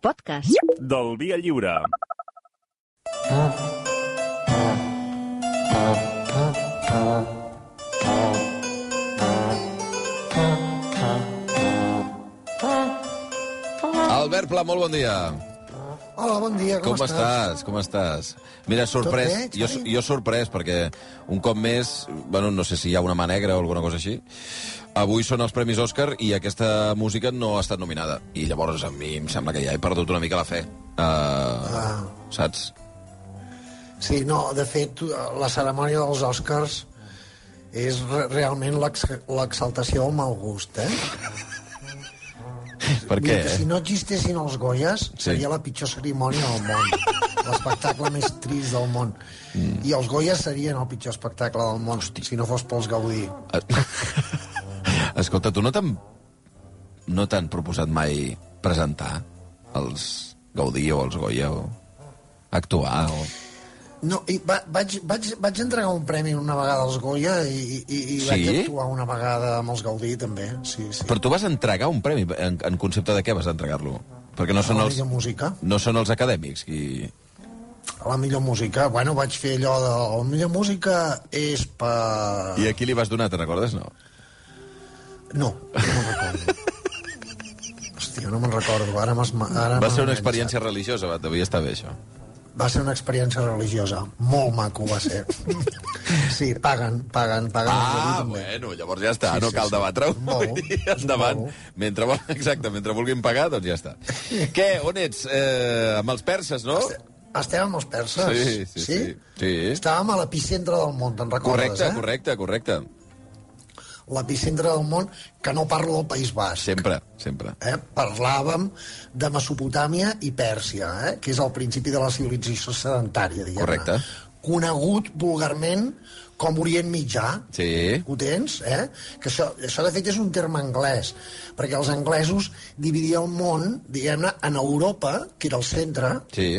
podcast. del Dia Lliure. Albert Pla, molt bon dia. Hola, bon dia, com, Com estàs? Com estàs? Mira, sorprès, bé, jo, jo sorprès, perquè un cop més, bueno, no sé si hi ha una mà negra o alguna cosa així, avui són els Premis Òscar i aquesta música no ha estat nominada. I llavors a mi em sembla que ja he perdut una mica la fe. Uh, Ah. Saps? Sí, no, de fet, la cerimònia dels Oscars és re realment l'ex- l'exaltació del mal gust, eh? Per què? Que si no existessin els Goyes, Sí. seria la pitjor cerimònia del món. L'espectacle més trist del món. Mm. I els Goyes serien el pitjor espectacle del món, si no fos pels Gaudí. Escolta, tu no t'han no t'han proposat mai presentar els Gaudí o els Goya o actuar o... No, i va, vaig, vaig, vaig entregar un premi una vegada als Goya i, i, i Sí? vaig actuar una vegada amb els Gaudí, també. Sí, sí. Però tu vas entregar un premi, en, en concepte de què vas entregar-lo? Perquè no són la els, música. no són els acadèmics qui... La millor música. Bueno, vaig fer allò de... La millor música és per... I a qui li vas donar, te'n recordes? No. No, no recordo. Hòstia, no me'n recordo. Ara. Ara Va ser una experiència religiosa, va, devia estar bé, això. Va ser una experiència religiosa. Molt maco va ser. Sí, paguen, paguen, paguen. Ah, bueno, llavors ja està, Sí, no sí, cal sí. debatre-ho. Endavant. Mentre, exacte, mentre vulguin pagar, doncs ja està. Què, on ets? Eh, amb els perses, no? Estem amb els perses. Sí, sí, sí. sí. Estàvem a l'epicentre del món, te'n recordes, Correcte, eh? correcte, correcte. L'epicentre del món, que no parlo del País Basc. Sempre, sempre. eh? parlàvem de Mesopotàmia i Pèrsia, eh? que és el principi de la civilització sedentària, diguem-ne. Correcte. Conegut vulgarment com Orient Mitjà. Sí. Ho tens, eh? Que això, això, de fet, és un terme anglès, perquè els anglesos dividien el món, diguem-ne, en Europa, que era el centre, Sí,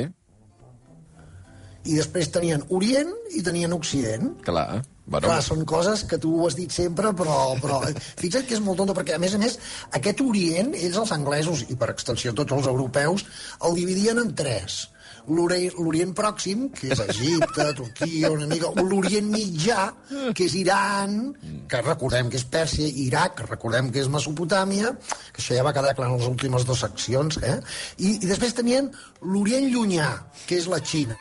i després tenien Orient i tenien Occident. clar. Bueno, Clar, són coses que tu ho has dit sempre, però, però fixa't que és molt tonto, perquè, a més a més, aquest Orient, ells, els anglesos, i per extensió tots els europeus, el dividien en tres. L'Ori- L'Orient Pròxim, que és Egipte, Turquia, una mica... L'Orient Mitjà, que és Iran, que recordem que és Pèrsia, Iraq, que recordem que és Mesopotàmia, que això ja va quedar clar en les últimes dues seccions, eh? I, i després tenien l'Orient Llunyà, que és la Xina.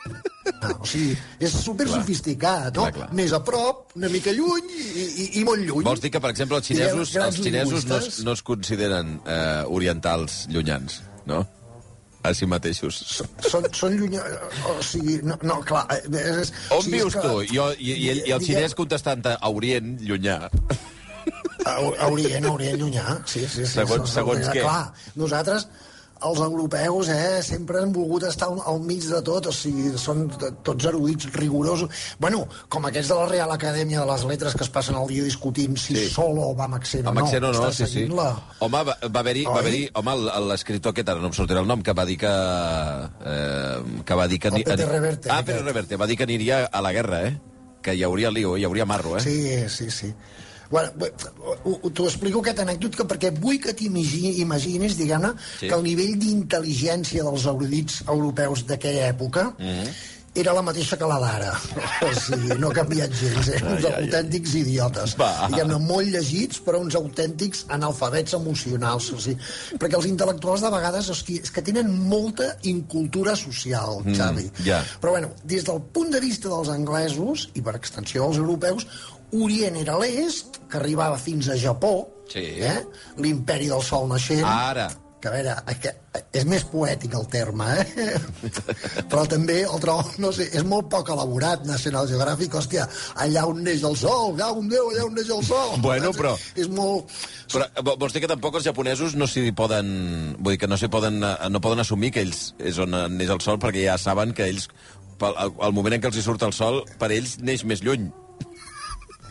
Ah, o sigui, és super sofisticat, no? Clar, clar. Més a prop, una mica lluny i, i, i molt lluny. vols dir que, per exemple, els xinesos, els xinesos no, es- no es consideren eh, orientals llunyans, no? A si mateixos. Són, són lluny... O sigui, no, no clar... eh, És, On o sigui, vius és que- tu? Jo- i, i, el, i el xinès contestant a Orient, llunyà. A, a Orient, a Orient llunyà. Sí, sí, sí. Segons- segons què? Clar, nosaltres, els europeus, eh, sempre han volgut estar al, mig de tot, o sigui, són tots erudits rigorosos. Bueno, com aquests de la Real Acadèmia de les Letres que es passen el dia discutint si Sí. solo va amb accent o Amb no. accent o no, Estan sí, sí. La... Home, va, va haver-hi, va haver home, l'escriptor aquest, ara no em sortirà el nom, que va dir que... Eh, que va dir que... Pepe ani- Reverte, Ah. Pere Reverte, va dir que aniria a la guerra, eh? Que hi hauria lío, hi hauria marro, eh? Sí, sí, sí. Bueno, t'ho explico aquest anècdot que perquè vull que t'imagi- imagines, diguem-ne, Sí. que el nivell d'intel·ligència dels erudits europeus d'aquella època mm. -hmm. Era la mateixa que la d'ara. O sigui, no ha canviat gens, eh? uns Ai, ai, ai. autèntics idiotes. Diguem-ne, molt llegits, però uns autèntics analfabets emocionals. O sigui, perquè els intel·lectuals de vegades és que, és que tenen molta incultura social, Xavi. ja. Però bueno, des del punt de vista dels anglesos, i per extensió dels europeus, Orient era l'est, que arribava fins a Japó, Sí. eh? l'imperi del sol naixent, Ara. Que a veure, que és més poètic el terme, eh? però també el trobo, no sé, és molt poc elaborat, National Geographic, hòstia, allà on neix el sol, allà on Déu, allà on neix el sol. Bueno, però- És molt... Però vo- vols dir que tampoc els japonesos no s'hi poden... Vull dir que no s'hi poden, no poden assumir que ells és on neix el sol, perquè ja saben que ells, al moment en què els hi surt el sol, per ells neix més lluny.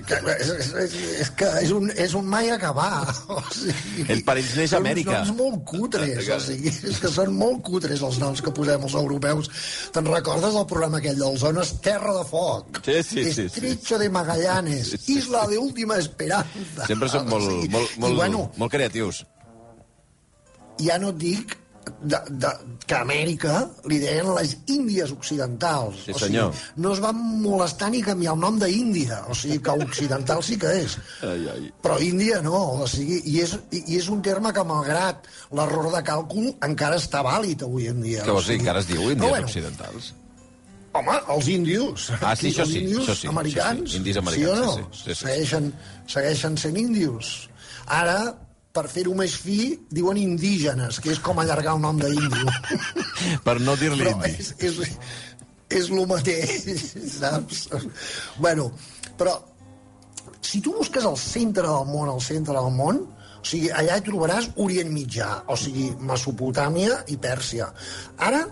Que, és, és, és, és que és un, és un mai acabar. O sigui, El per ells neix són Amèrica. uns noms molt cutres, o sigui, és que són molt cutres els noms que posem els europeus. Te'n recordes del programa aquell del Zones Terra de Foc? Sí, sí, sí, sí. Estrecho de Magallanes, Sí, sí. Isla de Última Esperanza. Sempre són molt, O sigui, molt, molt, I bueno, molt creatius. ja no et dic de, de, que a Amèrica li deien les Índies Occidentals. Sí, o senyor. Sigui, no es van molestar ni canviar el nom d'Índia. O sigui, que occidental sí que és. Ai, ai. Però Índia no. O sigui, i, és, i, és un terme que, malgrat l'error de càlcul, encara està vàlid avui en dia. Què O vols dir? sigui, Que ara es diu Índies però bueno, Occidentals? Home, els índios. Ah, sí, això els sí, índios això sí, americans. sí, sí, indis Sí o americans, no? sí, sí, sí, sí. Segueixen, segueixen sent índios. Ara, per fer-ho més fi, diuen indígenes, que és com allargar el nom d'índio. Per no dir-li indi. és, és, és el mateix, saps? Bueno, però si tu busques el centre del món, el centre del món, o sigui, allà hi trobaràs Orient Mitjà, o sigui, Mesopotàmia i Pèrsia. Ara,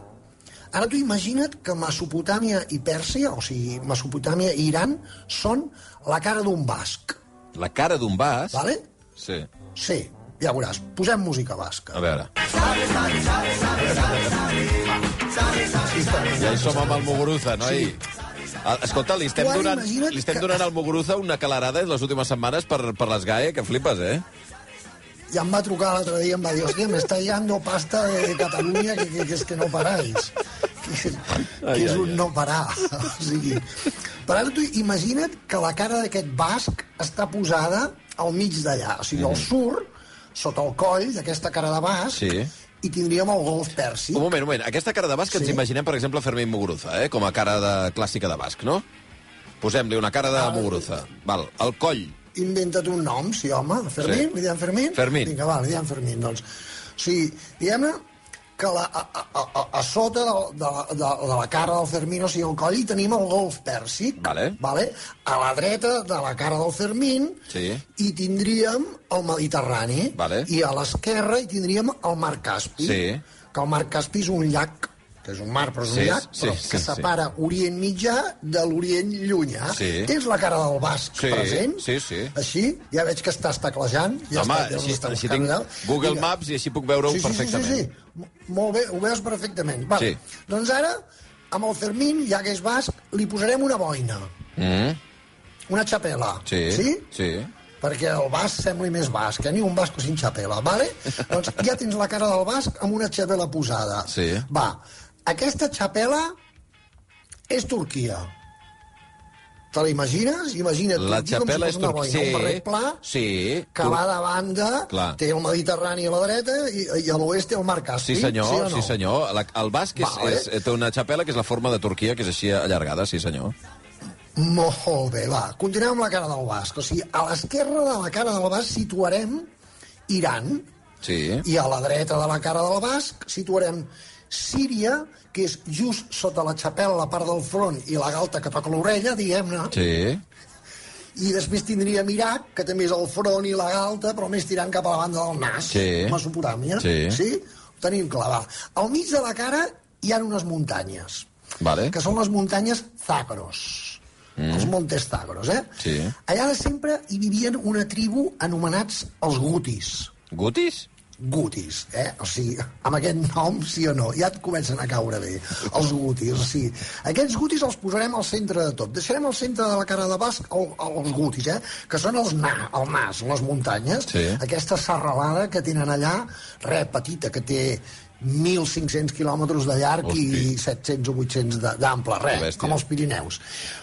ara tu imagina't que Mesopotàmia i Pèrsia, o sigui, Mesopotàmia i Iran, són la cara d'un basc, La cara d'un vas... vale? Sí. Sí, ja veuràs. Posem música basca. A veure. Ja hi som amb el Muguruza, no? Sí. Escolta, li estem, donant, li estem que- donant al Muguruza una calarada en les últimes setmanes per, per les GAE, que flipes, eh? Ja em va trucar l'altre dia i em va dir, hòstia, me está llegando pasta de Catalunya que, que, que és que no paráis. Que, que és un no parar. O sigui, però ara tu imagina't que la cara d'aquest basc està posada al mig d'allà. O sigui, al surt, sota el coll d'aquesta cara de basc. Sí. i tindríem el golf pèrsic. Un moment, un moment. Aquesta cara de basc que ens Sí. imaginem, per exemple, Fermín Muguruza, eh? com a cara de clàssica de basc, no? Posem-li una cara de Ah, Muguruza. Val, el coll. Inventa't un nom, sí, home. Fermín? Sí. Li diem Fermín? Fermín. Vinga, va, li diem Fermín, doncs. O sigui, diguem-ne que la, a, a, a, a sota de, de, la- de, de la cara del Fermín, o sigui, al coll, hi tenim el golf pèrsic. Vale. Vale? A la dreta de la cara del Fermín Sí. hi tindríem el Mediterrani. Vale. I a l'esquerra hi tindríem el Mar Caspi. Sí. Que el Mar Caspi és un llac que és un mar, però és un Sí, llac, sí, però sí, que sí. separa Orient Mitjà de l'Orient Llunyà. Sí. Tens la cara del basc Sí, present? sí, sí. Així, ja veig que estàs teclejant. Ja Home, està, ja així, està així tinc. Google Vinga. Maps i així puc veure-ho sí, sí, perfectament. Sí, sí, sí. Molt bé, ho veus perfectament. Vale. Sí. Doncs ara, amb el Fermín, ja que és basc, li posarem una boina, Mm, una xapela. sí, Sí? sí. perquè el basc sembli més basc, eh? ni un basc sin xapela, vale? doncs ja tens la cara del basc amb una xapela posada. Sí. Va, aquesta xapela és Turquia. Te la imagines? Imagina't La xapela és Turquia. boina, un barret Sí, pla, sí. que Tur- va de banda, Clar. té el Mediterrani a la dreta i, i a l'oest té el Mar Caspi. Sí, senyor, sí, no? sí, senyor. La, el basc és, Vale. és, té una xapela que és la forma de Turquia, que és així allargada, sí, senyor. Molt bé, va. Continuem amb la cara del basc. O sigui, a l'esquerra de la cara del basc situarem Iran, Sí. i a la dreta de la cara del basc situarem Síria, que és just sota la xapela, la part del front i la galta que toca l'orella, diguem-ne, Sí. i després tindríem Iraq, que també és el front i la galta, però més tirant cap a la banda del nas, Sí. Mesopotàmia. Sí. sí? Ho tenim clar, va. Al mig de la cara hi ha unes muntanyes, Vale. que són les muntanyes Zagros. Mm. Els Montes Zagros, eh? Sí. Allà de sempre hi vivien una tribu anomenats els Gutis. Gutis? Gutis, eh? O sigui, amb aquest nom, sí o no, ja et comencen a caure bé, els gutis. O sigui, aquests gutis els posarem al centre de tot. Deixarem al centre de la cara de basc el, els gutis, eh? Que són els na, el nas, les muntanyes. Sí. Aquesta serralada que tenen allà, re, petita, que té 1.500 quilòmetres de llarg i 700 o 800 de- d'ample, res, com els Pirineus.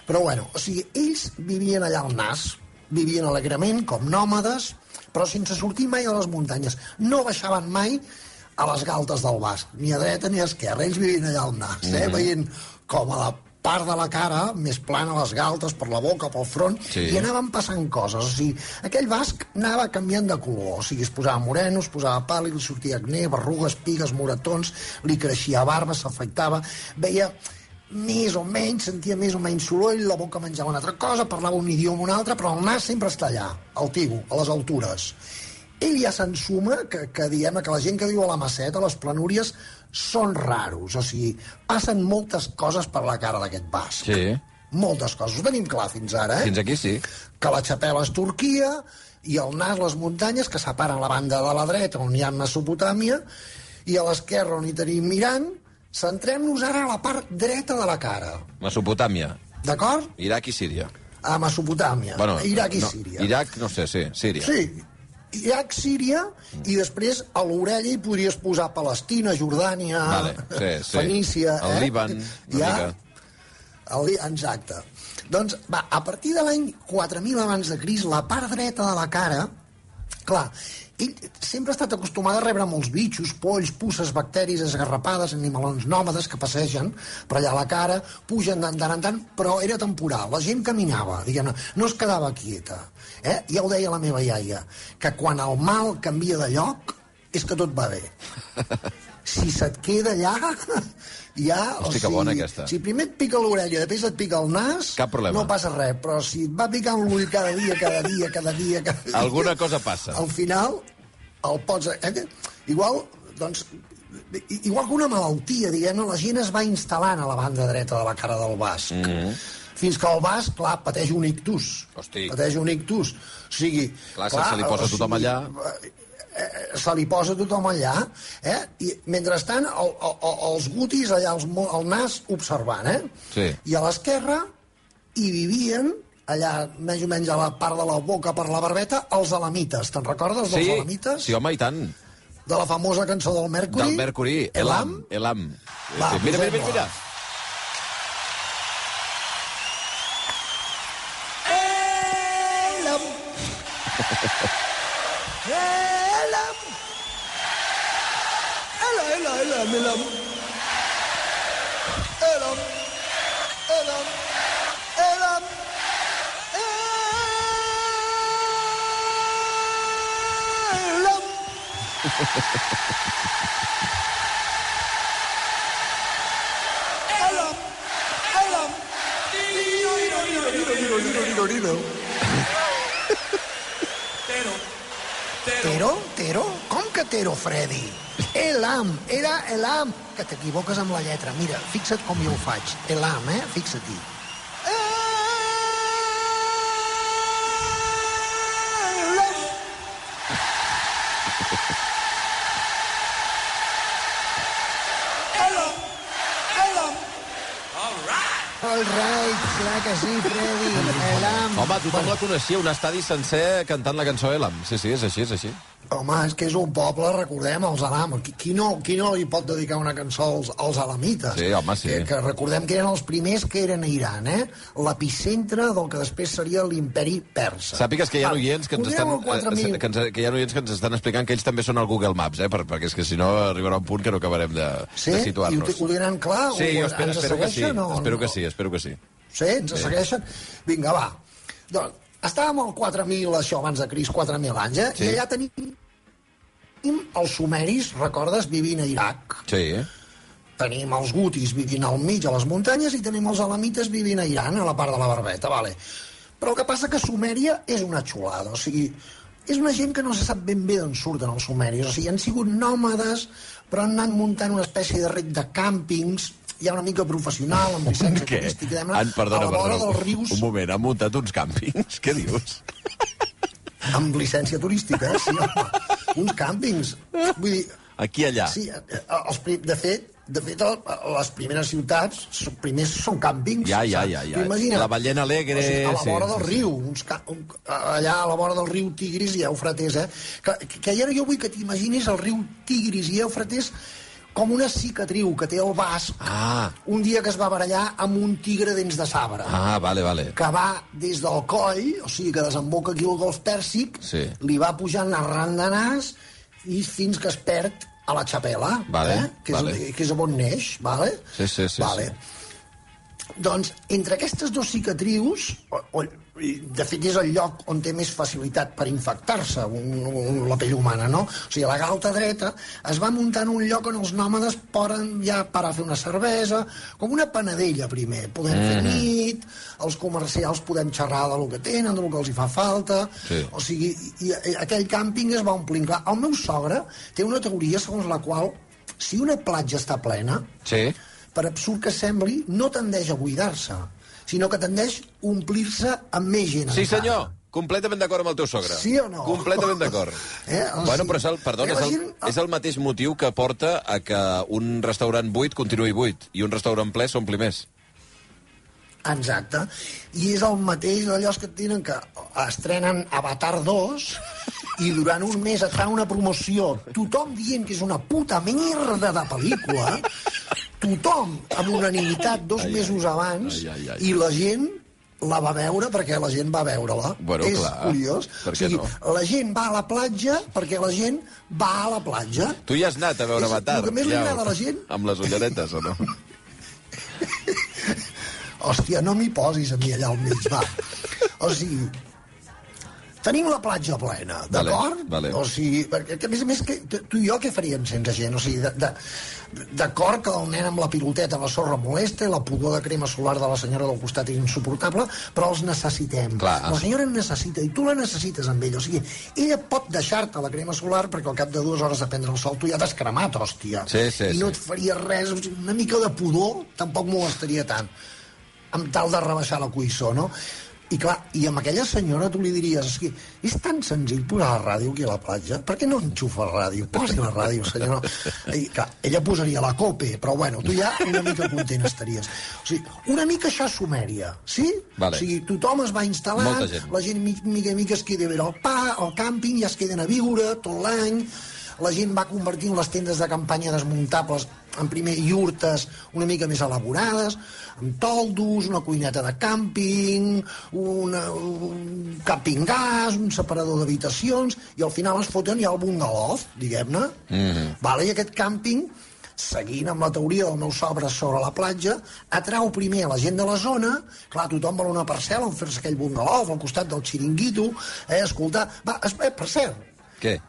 Però bueno, o sigui, ells vivien allà al nas, vivien alegrement, com nòmades, però sense sortir mai a les muntanyes. No baixaven mai a les galtes del basc, ni a dreta ni a esquerra. Ells vivien allà al nas, eh? Mhm. veient com a la part de la cara, més plana a les galtes, per la boca, pel front, Sí. i anaven passant coses. O sigui, aquell basc anava canviant de color. O sigui, es posava moreno, es posava pàl·lid, li sortia acné, berrugues, pigues, moratons, li creixia barba, s'afectava, veia més o menys, sentia més o menys soroll, la boca menjava una altra cosa, parlava un idioma o un altre, però el nas sempre està allà, al tigo, a les altures. Ell ja s'ensuma que, que diguem que la gent que viu a la Maceta, a les planúries, són raros. O sigui, passen moltes coses per la cara d'aquest basc. Sí. Moltes coses. Ho tenim clar fins ara, eh? Fins aquí sí. que la xapela és Turquia i el nas les muntanyes que separen la banda de la dreta on hi ha Mesopotàmia i a l'esquerra on hi tenim Iran centrem-nos ara a la part dreta de la cara Mesopotàmia, d'acord? Iraq i Síria. a Mesopotàmia, Bueno, Iraq i no, Síria Iraq, no sé, sí, Síria. sí, Iraq, Síria, i després a l'orella hi podries posar Palestina, Jordània, Vale, sí, sí. Fenícia... El eh? Líban, una ja, mica. El, exacte. Doncs, va, a partir de l'any 4000 abans de Cris, la part dreta de la cara, clar, ell sempre ha estat acostumat a rebre molts bitxos, polls, puces, bacteris, esgarrapades, animalons nòmades que passegen per allà a la cara, pugen de tant en tant, però era temporal. La gent caminava, diguem-ne, no es quedava quieta. Eh? Ja ho deia la meva iaia, que quan el mal canvia de lloc és que tot va bé. Si se't queda allà, ja... Hosti, que bona, aquesta. Si primer et pica l'orella, després et pica el nas, Cap problema. no passa res, però si et va picant l'ull cada dia, cada dia, cada dia, cada dia... Alguna cosa passa. Al final, el pots... Eh? Igual, doncs, igual que una malaltia, diguem-ne, la gent es va instal·lant a la banda dreta de la cara del basc. Mm -hmm. Fins que el basc, clar, pateix un ictus. Hosti. Pateix un ictus. O sigui... Clar, se li posa tothom allà. Eh, se li posa tothom allà, eh? I mentrestant el, el, el, els gutis allà, els, el nas observant, eh? Sí. I a l'esquerra hi vivien allà més o menys a la part de la boca per la barbeta, els alamites. Te'n recordes dels Sí, alamites? sí, home, i tant. De la famosa cançó del Mercury? Del Mercury, Elam. Elam. Va, Sí, mira, mira, mira, mira. Tero? Tero? Com que Tero, Freddy? Elam, era Elam. Que t'equivoques amb la lletra. Mira, fixa't com jo ho faig. Elam, eh? Fixa-t'hi. Elam. Elam. Elam. All right, clar que sí, Freddy. Elam. Home, tothom la coneixia, un estadi sencer cantant la cançó Elam. Sí, sí, és així, és així. Home, és que és un poble, recordem, els Alam. Qui, qui, no, qui no li pot dedicar una cançó als, als alamites? Sí, home, sí. Que, que recordem que eren els primers que eren a Iran, eh? L'epicentre del que després seria l'imperi persa. Sàpigues que hi ha oients que ens, estan, 4.000. eh, que, ens, que hi ha oients que ens estan explicant que ells també són al Google Maps, eh? Per, perquè és que si no arribarà un punt que no acabarem de, Sí? de situar-nos. ho diran clar? Sí, jo espero, espero que sí. segueixen o Espero no? que sí, espero que sí. Sí, ens sí. segueixen? Vinga, va. Doncs, estàvem al 4.000, això, abans de Cris, 4.000 anys, eh? Sí. I allà tenim els sumeris, recordes, vivint a Iraq. Sí, eh? Tenim els gutis vivint al mig a les muntanyes i tenim els alamites vivint a Iran, a la part de la barbeta, vale. Però el que passa que Sumèria és una xulada, o sigui, és una gent que no se sap ben bé d'on surten els sumeris, o sigui, han sigut nòmades, però han anat muntant una espècie de ret de càmpings, ja una mica professional, amb llicència Què? turística, diguem-ne, Han, perdona, a la vora perdona, dels rius, un moment, han muntat uns càmpings? Què dius? amb llicència turística, eh? sí, home. Uns càmpings. Vull dir, Aquí, allà. Sí, els, de fet, de fet, les primeres ciutats són- primers són càmpings. Ja, ja, ja, ja. Tu imagina't, La Ballena Alegre, O sigui, a la vora sí, del sí. riu, uns ca... un... allà a la vora del riu Tigris i Eufrates, eh? Que, que ara jo vull que t'imaginis el riu Tigris i Eufrates com una cicatriu que té el basc Ah, un dia que es va barallar amb un tigre dents de sabre ah, vale, vale. que va des del coll, o sigui, que desemboca aquí al golf Pèrsic, Sí. li va pujant arran de nas i fins que es perd a la xapela, Vale, eh? que, és, vale. que és on neix, vale? Sí, sí, sí, Vale. Doncs, entre aquestes dues cicatrius, o, o, de fet és el lloc on té més facilitat per infectar-se la pell humana, no? O sigui, la galta dreta es va muntar en un lloc on els nòmades poden ja parar a fer una cervesa, com una panadella primer. Podem mm. fer nit, els comercials podem xerrar de lo que tenen, de lo que els hi fa falta... Sí. O sigui, i, i aquell càmping es va omplint. Clar, el meu sogre té una teoria segons la qual si una platja està plena, Sí. per absurd que sembli, no tendeix a buidar-se, sinó que tendeix a omplir-se amb més gent. Sí, encara. senyor. Completament d'acord amb el teu sogre. Sí o no? Completament d'acord. Eh, o bueno, sigui, però és el, perdona, eh, és el, gent- és el mateix motiu que porta a que un restaurant buit continuï buit i un restaurant ple s'ompli més. Exacte. I és el mateix d'allò que tenen que estrenen Avatar 2 i durant un mes et fan una promoció, tothom dient que és una puta merda de pel·lícula, tothom amb unanimitat dos Ai, mesos abans, ai, ai, ai. i la gent la va veure perquè la gent va veure-la. Bueno, és clar, curiós. per O sigui, no? la gent va a la platja perquè la gent va a la platja. Tu hi has anat a veure És- Avatar? el que més li ja, agrada a la gent- Amb les ulleretes, o no? Hòstia, no m'hi posis a mi allà al mig, va. O sigui, tenim la platja plena, Vale, d'acord? vale. O sigui, perquè a més a més, que, tu i jo què faríem sense gent? O sigui, de- de- d'acord que el nen amb la piloteta a la sorra molesta i la pudor de crema solar de la senyora del costat és insuportable, però els necessitem. Clar. La senyora en necessita i tu la necessites amb ell. O sigui, ella pot deixar-te la crema solar perquè al cap de dues hores de prendre el sol tu ja t'has cremat, hòstia. Sí, sí, I no sí. et faria res, o sigui, una mica de pudor tampoc molestaria tant amb tal de rebaixar la cuissó, no? I clar, i amb aquella senyora tu li diries és, que és tan senzill posar la ràdio aquí a la platja, per què no enxufa la ràdio? Posi la ràdio, senyora. I, clar, ella posaria la cope, però bueno, tu ja una mica content estaries. O sigui, una mica això Sumèria, sí? Vale. O sigui, tothom es va instal·lar, Molta gent. la gent mi- mica mica es queda a veure el pa, el càmping, ja es queden a viure tot l'any, la gent va convertint les tendes de campanya desmuntables en primer iurtes una mica més elaborades, toldos, una cuineta de càmping, una, un camping gas, un separador d'habitacions, i al final es foten ja el bungalow, diguem-ne. Mm -hmm. vale? I aquest càmping seguint amb la teoria del meu sobre sobre la platja, atrau primer la gent de la zona, clar, tothom vol una parcel·la on fer-se aquell bungalow al costat del xiringuito, eh, escoltar... Va, es, eh, per cert, Què?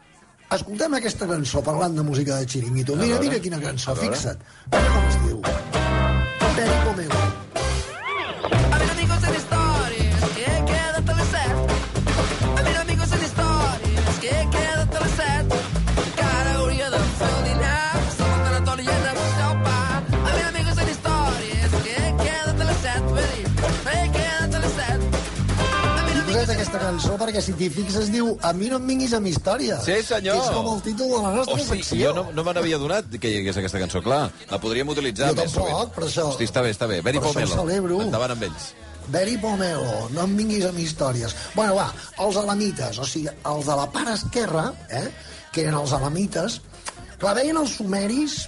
escoltem aquesta cançó parlant de música de xiringuito. Mira, veure. mira quina cançó, A veure. fixa't. Mira com es diu. Peri Pomelo. Cançó perquè si t'hi fixes es diu A mi no em vinguis amb història. Sí, senyor. Que és com el títol de la nostra Hosti, secció. jo no, no me n'havia donat que hi hagués aquesta cançó, clar. La podríem utilitzar Jo més tampoc, sovint. per això- Hosti, està bé, està bé. Ho Pomelo. celebro. Endavant amb ells. Beri Pomelo, no em vinguis amb històries. Bueno, va, els alamites, o sigui, els de la part esquerra, eh, que eren els alamites, clar, veien els sumeris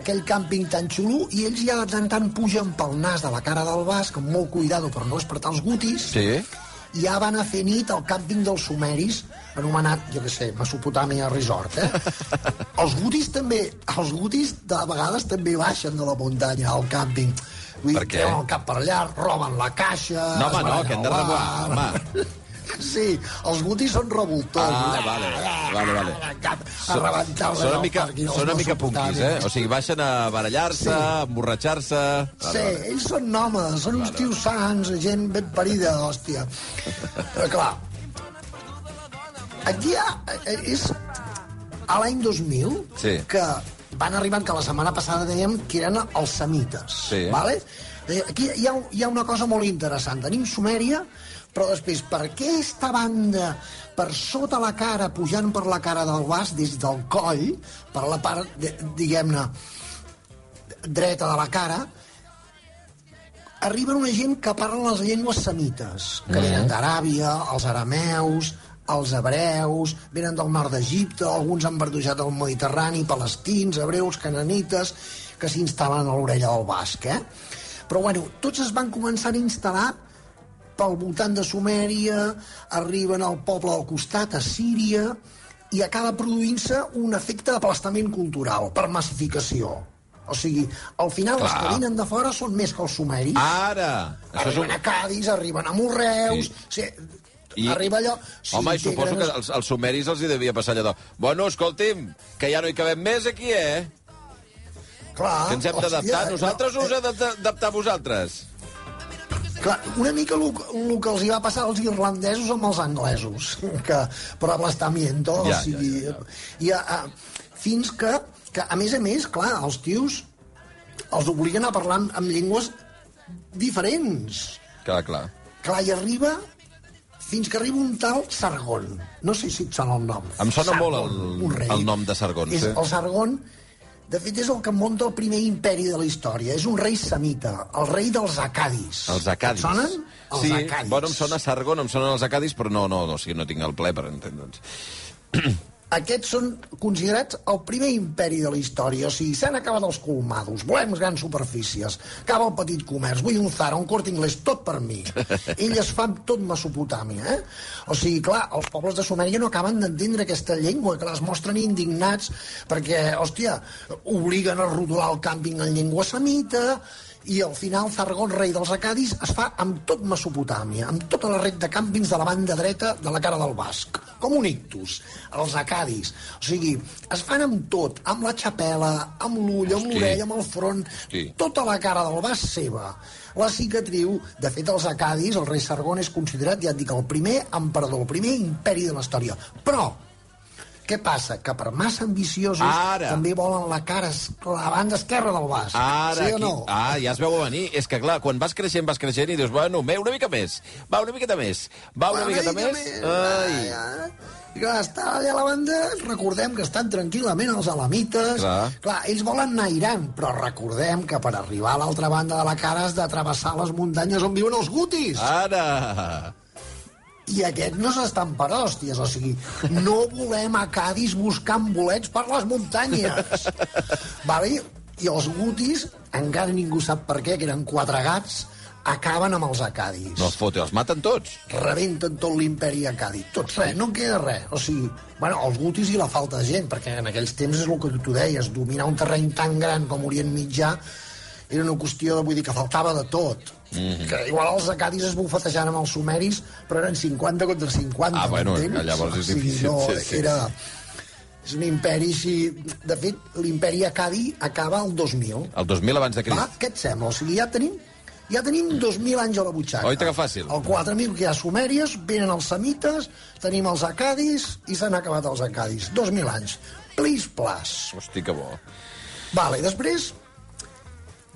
aquell càmping tan xulo i ells ja de tant tant pugen pel nas de la cara del basc amb molt cuidado per no despertar els gutis Sí? Ja van a fer nit al càmping dels sumeris anomenat, jo què sé, Mesopotàmia Resort, eh? els gutis també, els gutis de vegades també baixen de la muntanya al càmping. Vull Per dir, treuen el cap per allà, roben la caixa... No, home, no, que hem de al rebuar, bar. home. Sí, els gutis són revoltors. Ah, vale, vale, vale. A rebentar Són una mica, són una mica punquis, eh? O sigui, baixen a barallar-se, Sí. a emborratxar-se... Sí, ells són homes, són uns tios sants, gent ben parida, hòstia. Però clar, aquí ha, és a l'any 2000 Sí. que van arribant, que la setmana passada dèiem que eren els semites, Sí. vale? Aquí hi ha, hi ha una cosa molt interessant. Tenim Sumèria, però després, per aquesta banda, per sota la cara, pujant per la cara del vas, des del coll, per la part, diguem-ne, dreta de la cara, arriben una gent que parlen les llengües semites, que venen d'Aràbia, els arameus, els hebreus, venen del nord d'Egipte, alguns han verdujat al Mediterrani, palestins, hebreus, cananites, que s'instal·len a l'orella del basc, eh? Però, bueno, tots es van començar a instal·lar pel voltant de Sumèria, arriben al poble al costat, a Síria, i acaba produint-se un efecte d'aplastament cultural, per massificació. O sigui, al final Clar. els que vinen de fora són més que els sumeris. Ara! Això és arriben un... a Cádiz, arriben a Morreus... Sí. I- Arriba allò... Home, i suposo que als, als sumeris els hi devia passar allò de... Bueno, escolti'm, que ja no hi cabem més aquí, eh? Clar, Que ens hem d'adaptar nosaltres no, o us heu d'adaptar vosaltres? Clar, una mica el, el que els hi va passar als irlandesos amb els anglesos, que per aplastamiento, Ja, o sigui... ja, I, a, a, fins que, que, a més a més, clar, els tios els obliguen a parlar amb, amb llengües diferents. Clar, clar. Clar, i arriba fins que arriba un tal Sargon. No sé si et sona el nom. Em sona molt el- el nom de Sargon, És sí. el Sargon, De fet, és el que munta el primer imperi de la història. És un rei semita, el rei dels acadis. Els acadis. Et sonen? Els sí, acadis. bueno, em sona Sargon, em sonen els acadis, però no, no, no, o sigui, no tinc el ple per entendre'ns. Aquests són considerats el primer imperi de la història. O sigui, s'han acabat els colmados, volem grans superfícies, acaba el petit comerç, vull un Zara, un Corte Inglés, tot per mi. Elles fan tot Mesopotàmia, eh? O sigui, clar, els pobles de Sumèria no acaben d'entendre aquesta llengua, que les mostren indignats perquè, hòstia, obliguen a rodolar el càmping en llengua semita, i al final Sargon, rei dels acadis, es fa amb tot Mesopotàmia, amb tota la red de càmpings de la banda dreta de la cara del basc, com un ictus, els acadis. O sigui, es fan amb tot, amb la xapela, amb l'ull, amb l'orella, amb el front, Hosti. tota la cara del basc seva. La cicatriu, de fet, els acadis, el rei Sargon és considerat, ja et dic, el primer emperador, el primer imperi de la història. Però, què passa? Que per massa ambiciosos Ara. també volen la cara, la banda esquerra del basc. Ara, sí o aquí, no? ah, ja es veu a venir. És que, clar, quan vas creixent, vas creixent i dius, bueno, ve una mica més, va una miqueta més, va una miqueta més... Ai. Ai. I clar, està allà a la banda, recordem que estan tranquil·lament els alamites. Clar. clar, ells volen anar a Iran, però recordem que per arribar a l'altra banda de la cara has de travessar les muntanyes on viuen els gutis. Ara! I aquests no s'estan per hòsties, o sigui, no volem a Cádiz buscant bolets per les muntanyes. vale? I els gutis, encara ningú sap per què, que eren quatre gats, acaben amb els acadis. No els fote, els maten tots. rebenten tot l'imperi acadi. Tot res, no en queda res. O sigui, bueno, els gutis i la falta de gent, perquè en aquells temps és el que tu deies, dominar un terreny tan gran com Orient Mitjà era una qüestió de, vull dir, que faltava de tot. Mm. -hmm. que igual els acadis es bufetejaven amb els sumeris, però eren 50 contra 50, Ah, bueno, llavors és O sigui, difícil, No, sí, sí. Era... És un imperi així... De fet, l'imperi acadi acaba el 2000. El 2000 abans de Va, Crist. què et sembla? O sigui, ja tenim ja tenim 2.000 anys a la butxaca. Oita que fàcil. El 4.000 que hi ha sumèries, venen els semites, tenim els acadis i s'han acabat els acadis. 2.000 anys. Plis, plas. Hosti, que bo. Vale, després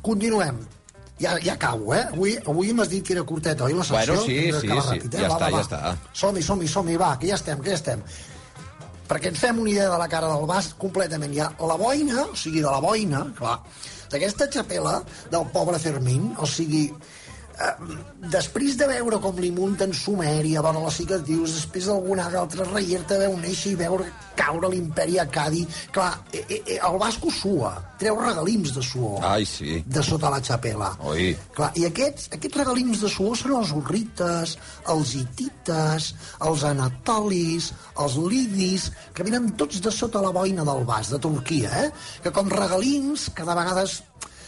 continuem. Ja, ja acabo, eh? Avui, avui m'has dit que era curteta, oi, la secció? Bueno, sí, sí, sí. Ràpid, eh? Ja va, està, va, ja va. està. Som-hi, som-hi, som-hi, va, que ja estem, que ja estem. Perquè ens fem una idea de la cara del vas completament. Hi ha la boina, o sigui, de la boina, clar, d'aquesta xapela del pobre Fermín, o sigui, després de veure com li munten Sumèria, veure les cicatrius, després d'alguna altra reierta veu néixer i veure caure l'imperi acadi, clar, eh, eh, eh, el basco sua, treu regalims de suor Ai, sí. de sota la xapela. Oi. Clar, I aquests, aquests regalims de suor són els urrites, els hitites, els anatolis, els lidis, que venen tots de sota la boina del vas, de Turquia, eh? Que com regalims, que de vegades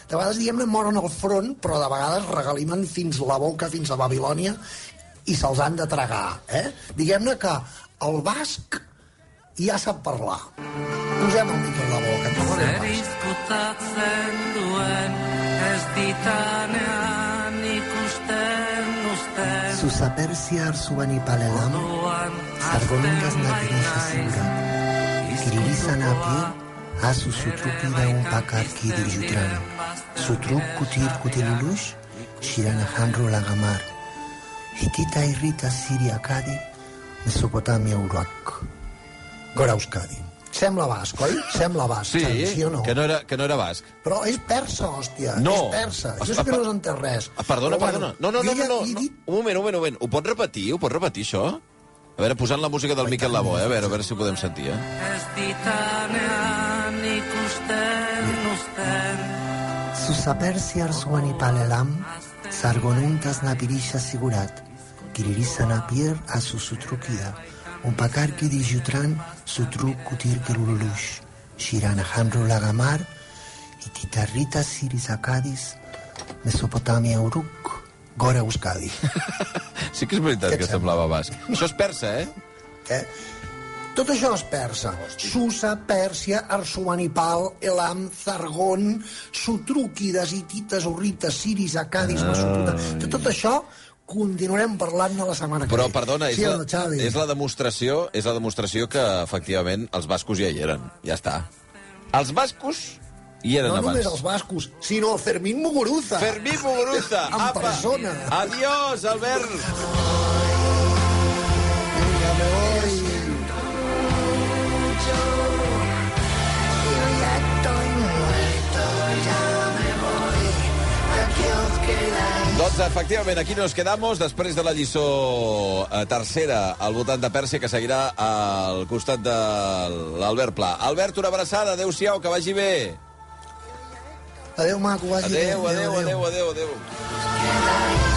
de vegades, diguem-ne, moren al front, però de vegades regalimen fins la boca, fins a Babilònia, i se'ls han de tragar, eh? Diguem-ne que el basc ja sap parlar. Posem el mic en la boca, que parlarem basc. Zerizkutatzen duen ez ditanean ikusten usten Susa Persia Arsubani Palelam, Duan Sargonungas Natirisha Sura, Kirilisan Apir, Asu Sutrupida un Pakar Kiri Jutran, Sutruk Kutir Kutilulush, Shirana Hanro Lagamar, Hitita Irrita Siria Kadi, Mesopotamia Urak. Gora Euskadi. Sembla basc, oi? Sembla basc, Sí, Xavi, sí o no? que no era, que no era basc. Però és persa, hòstia. No. És persa. Jo sé que no has entès res. Ah, Perdona, Però, perdona. No, no, no, no, no, no. Un moment, un moment, un moment. Ho pots repetir? Ho pots repetir, això? A veure, posant la música del Miquel Labó, eh? A veure, a veure si ho podem sentir, eh? Susapersia Arsuani Palelam, Sargonuntas Napirisha Sigurat, Kiririsan Apir a Susutrukia, un pakarki di Jutran, Sutruk Kutir Kerululush, Shirana Hanro Lagamar, i Titarrita Siris Acadis, Mesopotamia Uruk, Gora Euskadi. Sí que és veritat que semblava basc. Això és persa, eh? Eh? Tot això és persa. Susa, Pèrsia, Arsuanipal, Elam, Zargon, Sutrúquides, Hitites, Urrites, Siris, Acadis, Mesopotàmia... De tot això continuarem parlant la setmana que Però, ve. perdona, és, sí, la, Xavi? és la demostració és la demostració que, efectivament, els bascos ja hi eren. Ja està. Els bascos hi eren No abans. només els bascos, sinó Fermín Muguruza. Fermí Muguruza! En apa! persona. Adiós, Albert! Doncs, efectivament, aquí nos quedamos després de la lliçó eh, tercera al voltant de Pèrsia, que seguirà al costat de l'Albert Pla. Albert, una abraçada. Adéu-siau, que vagi bé. Adéu, maco, vagi adéu, bé. Adéu, adéu, adéu, adéu, adéu. adéu.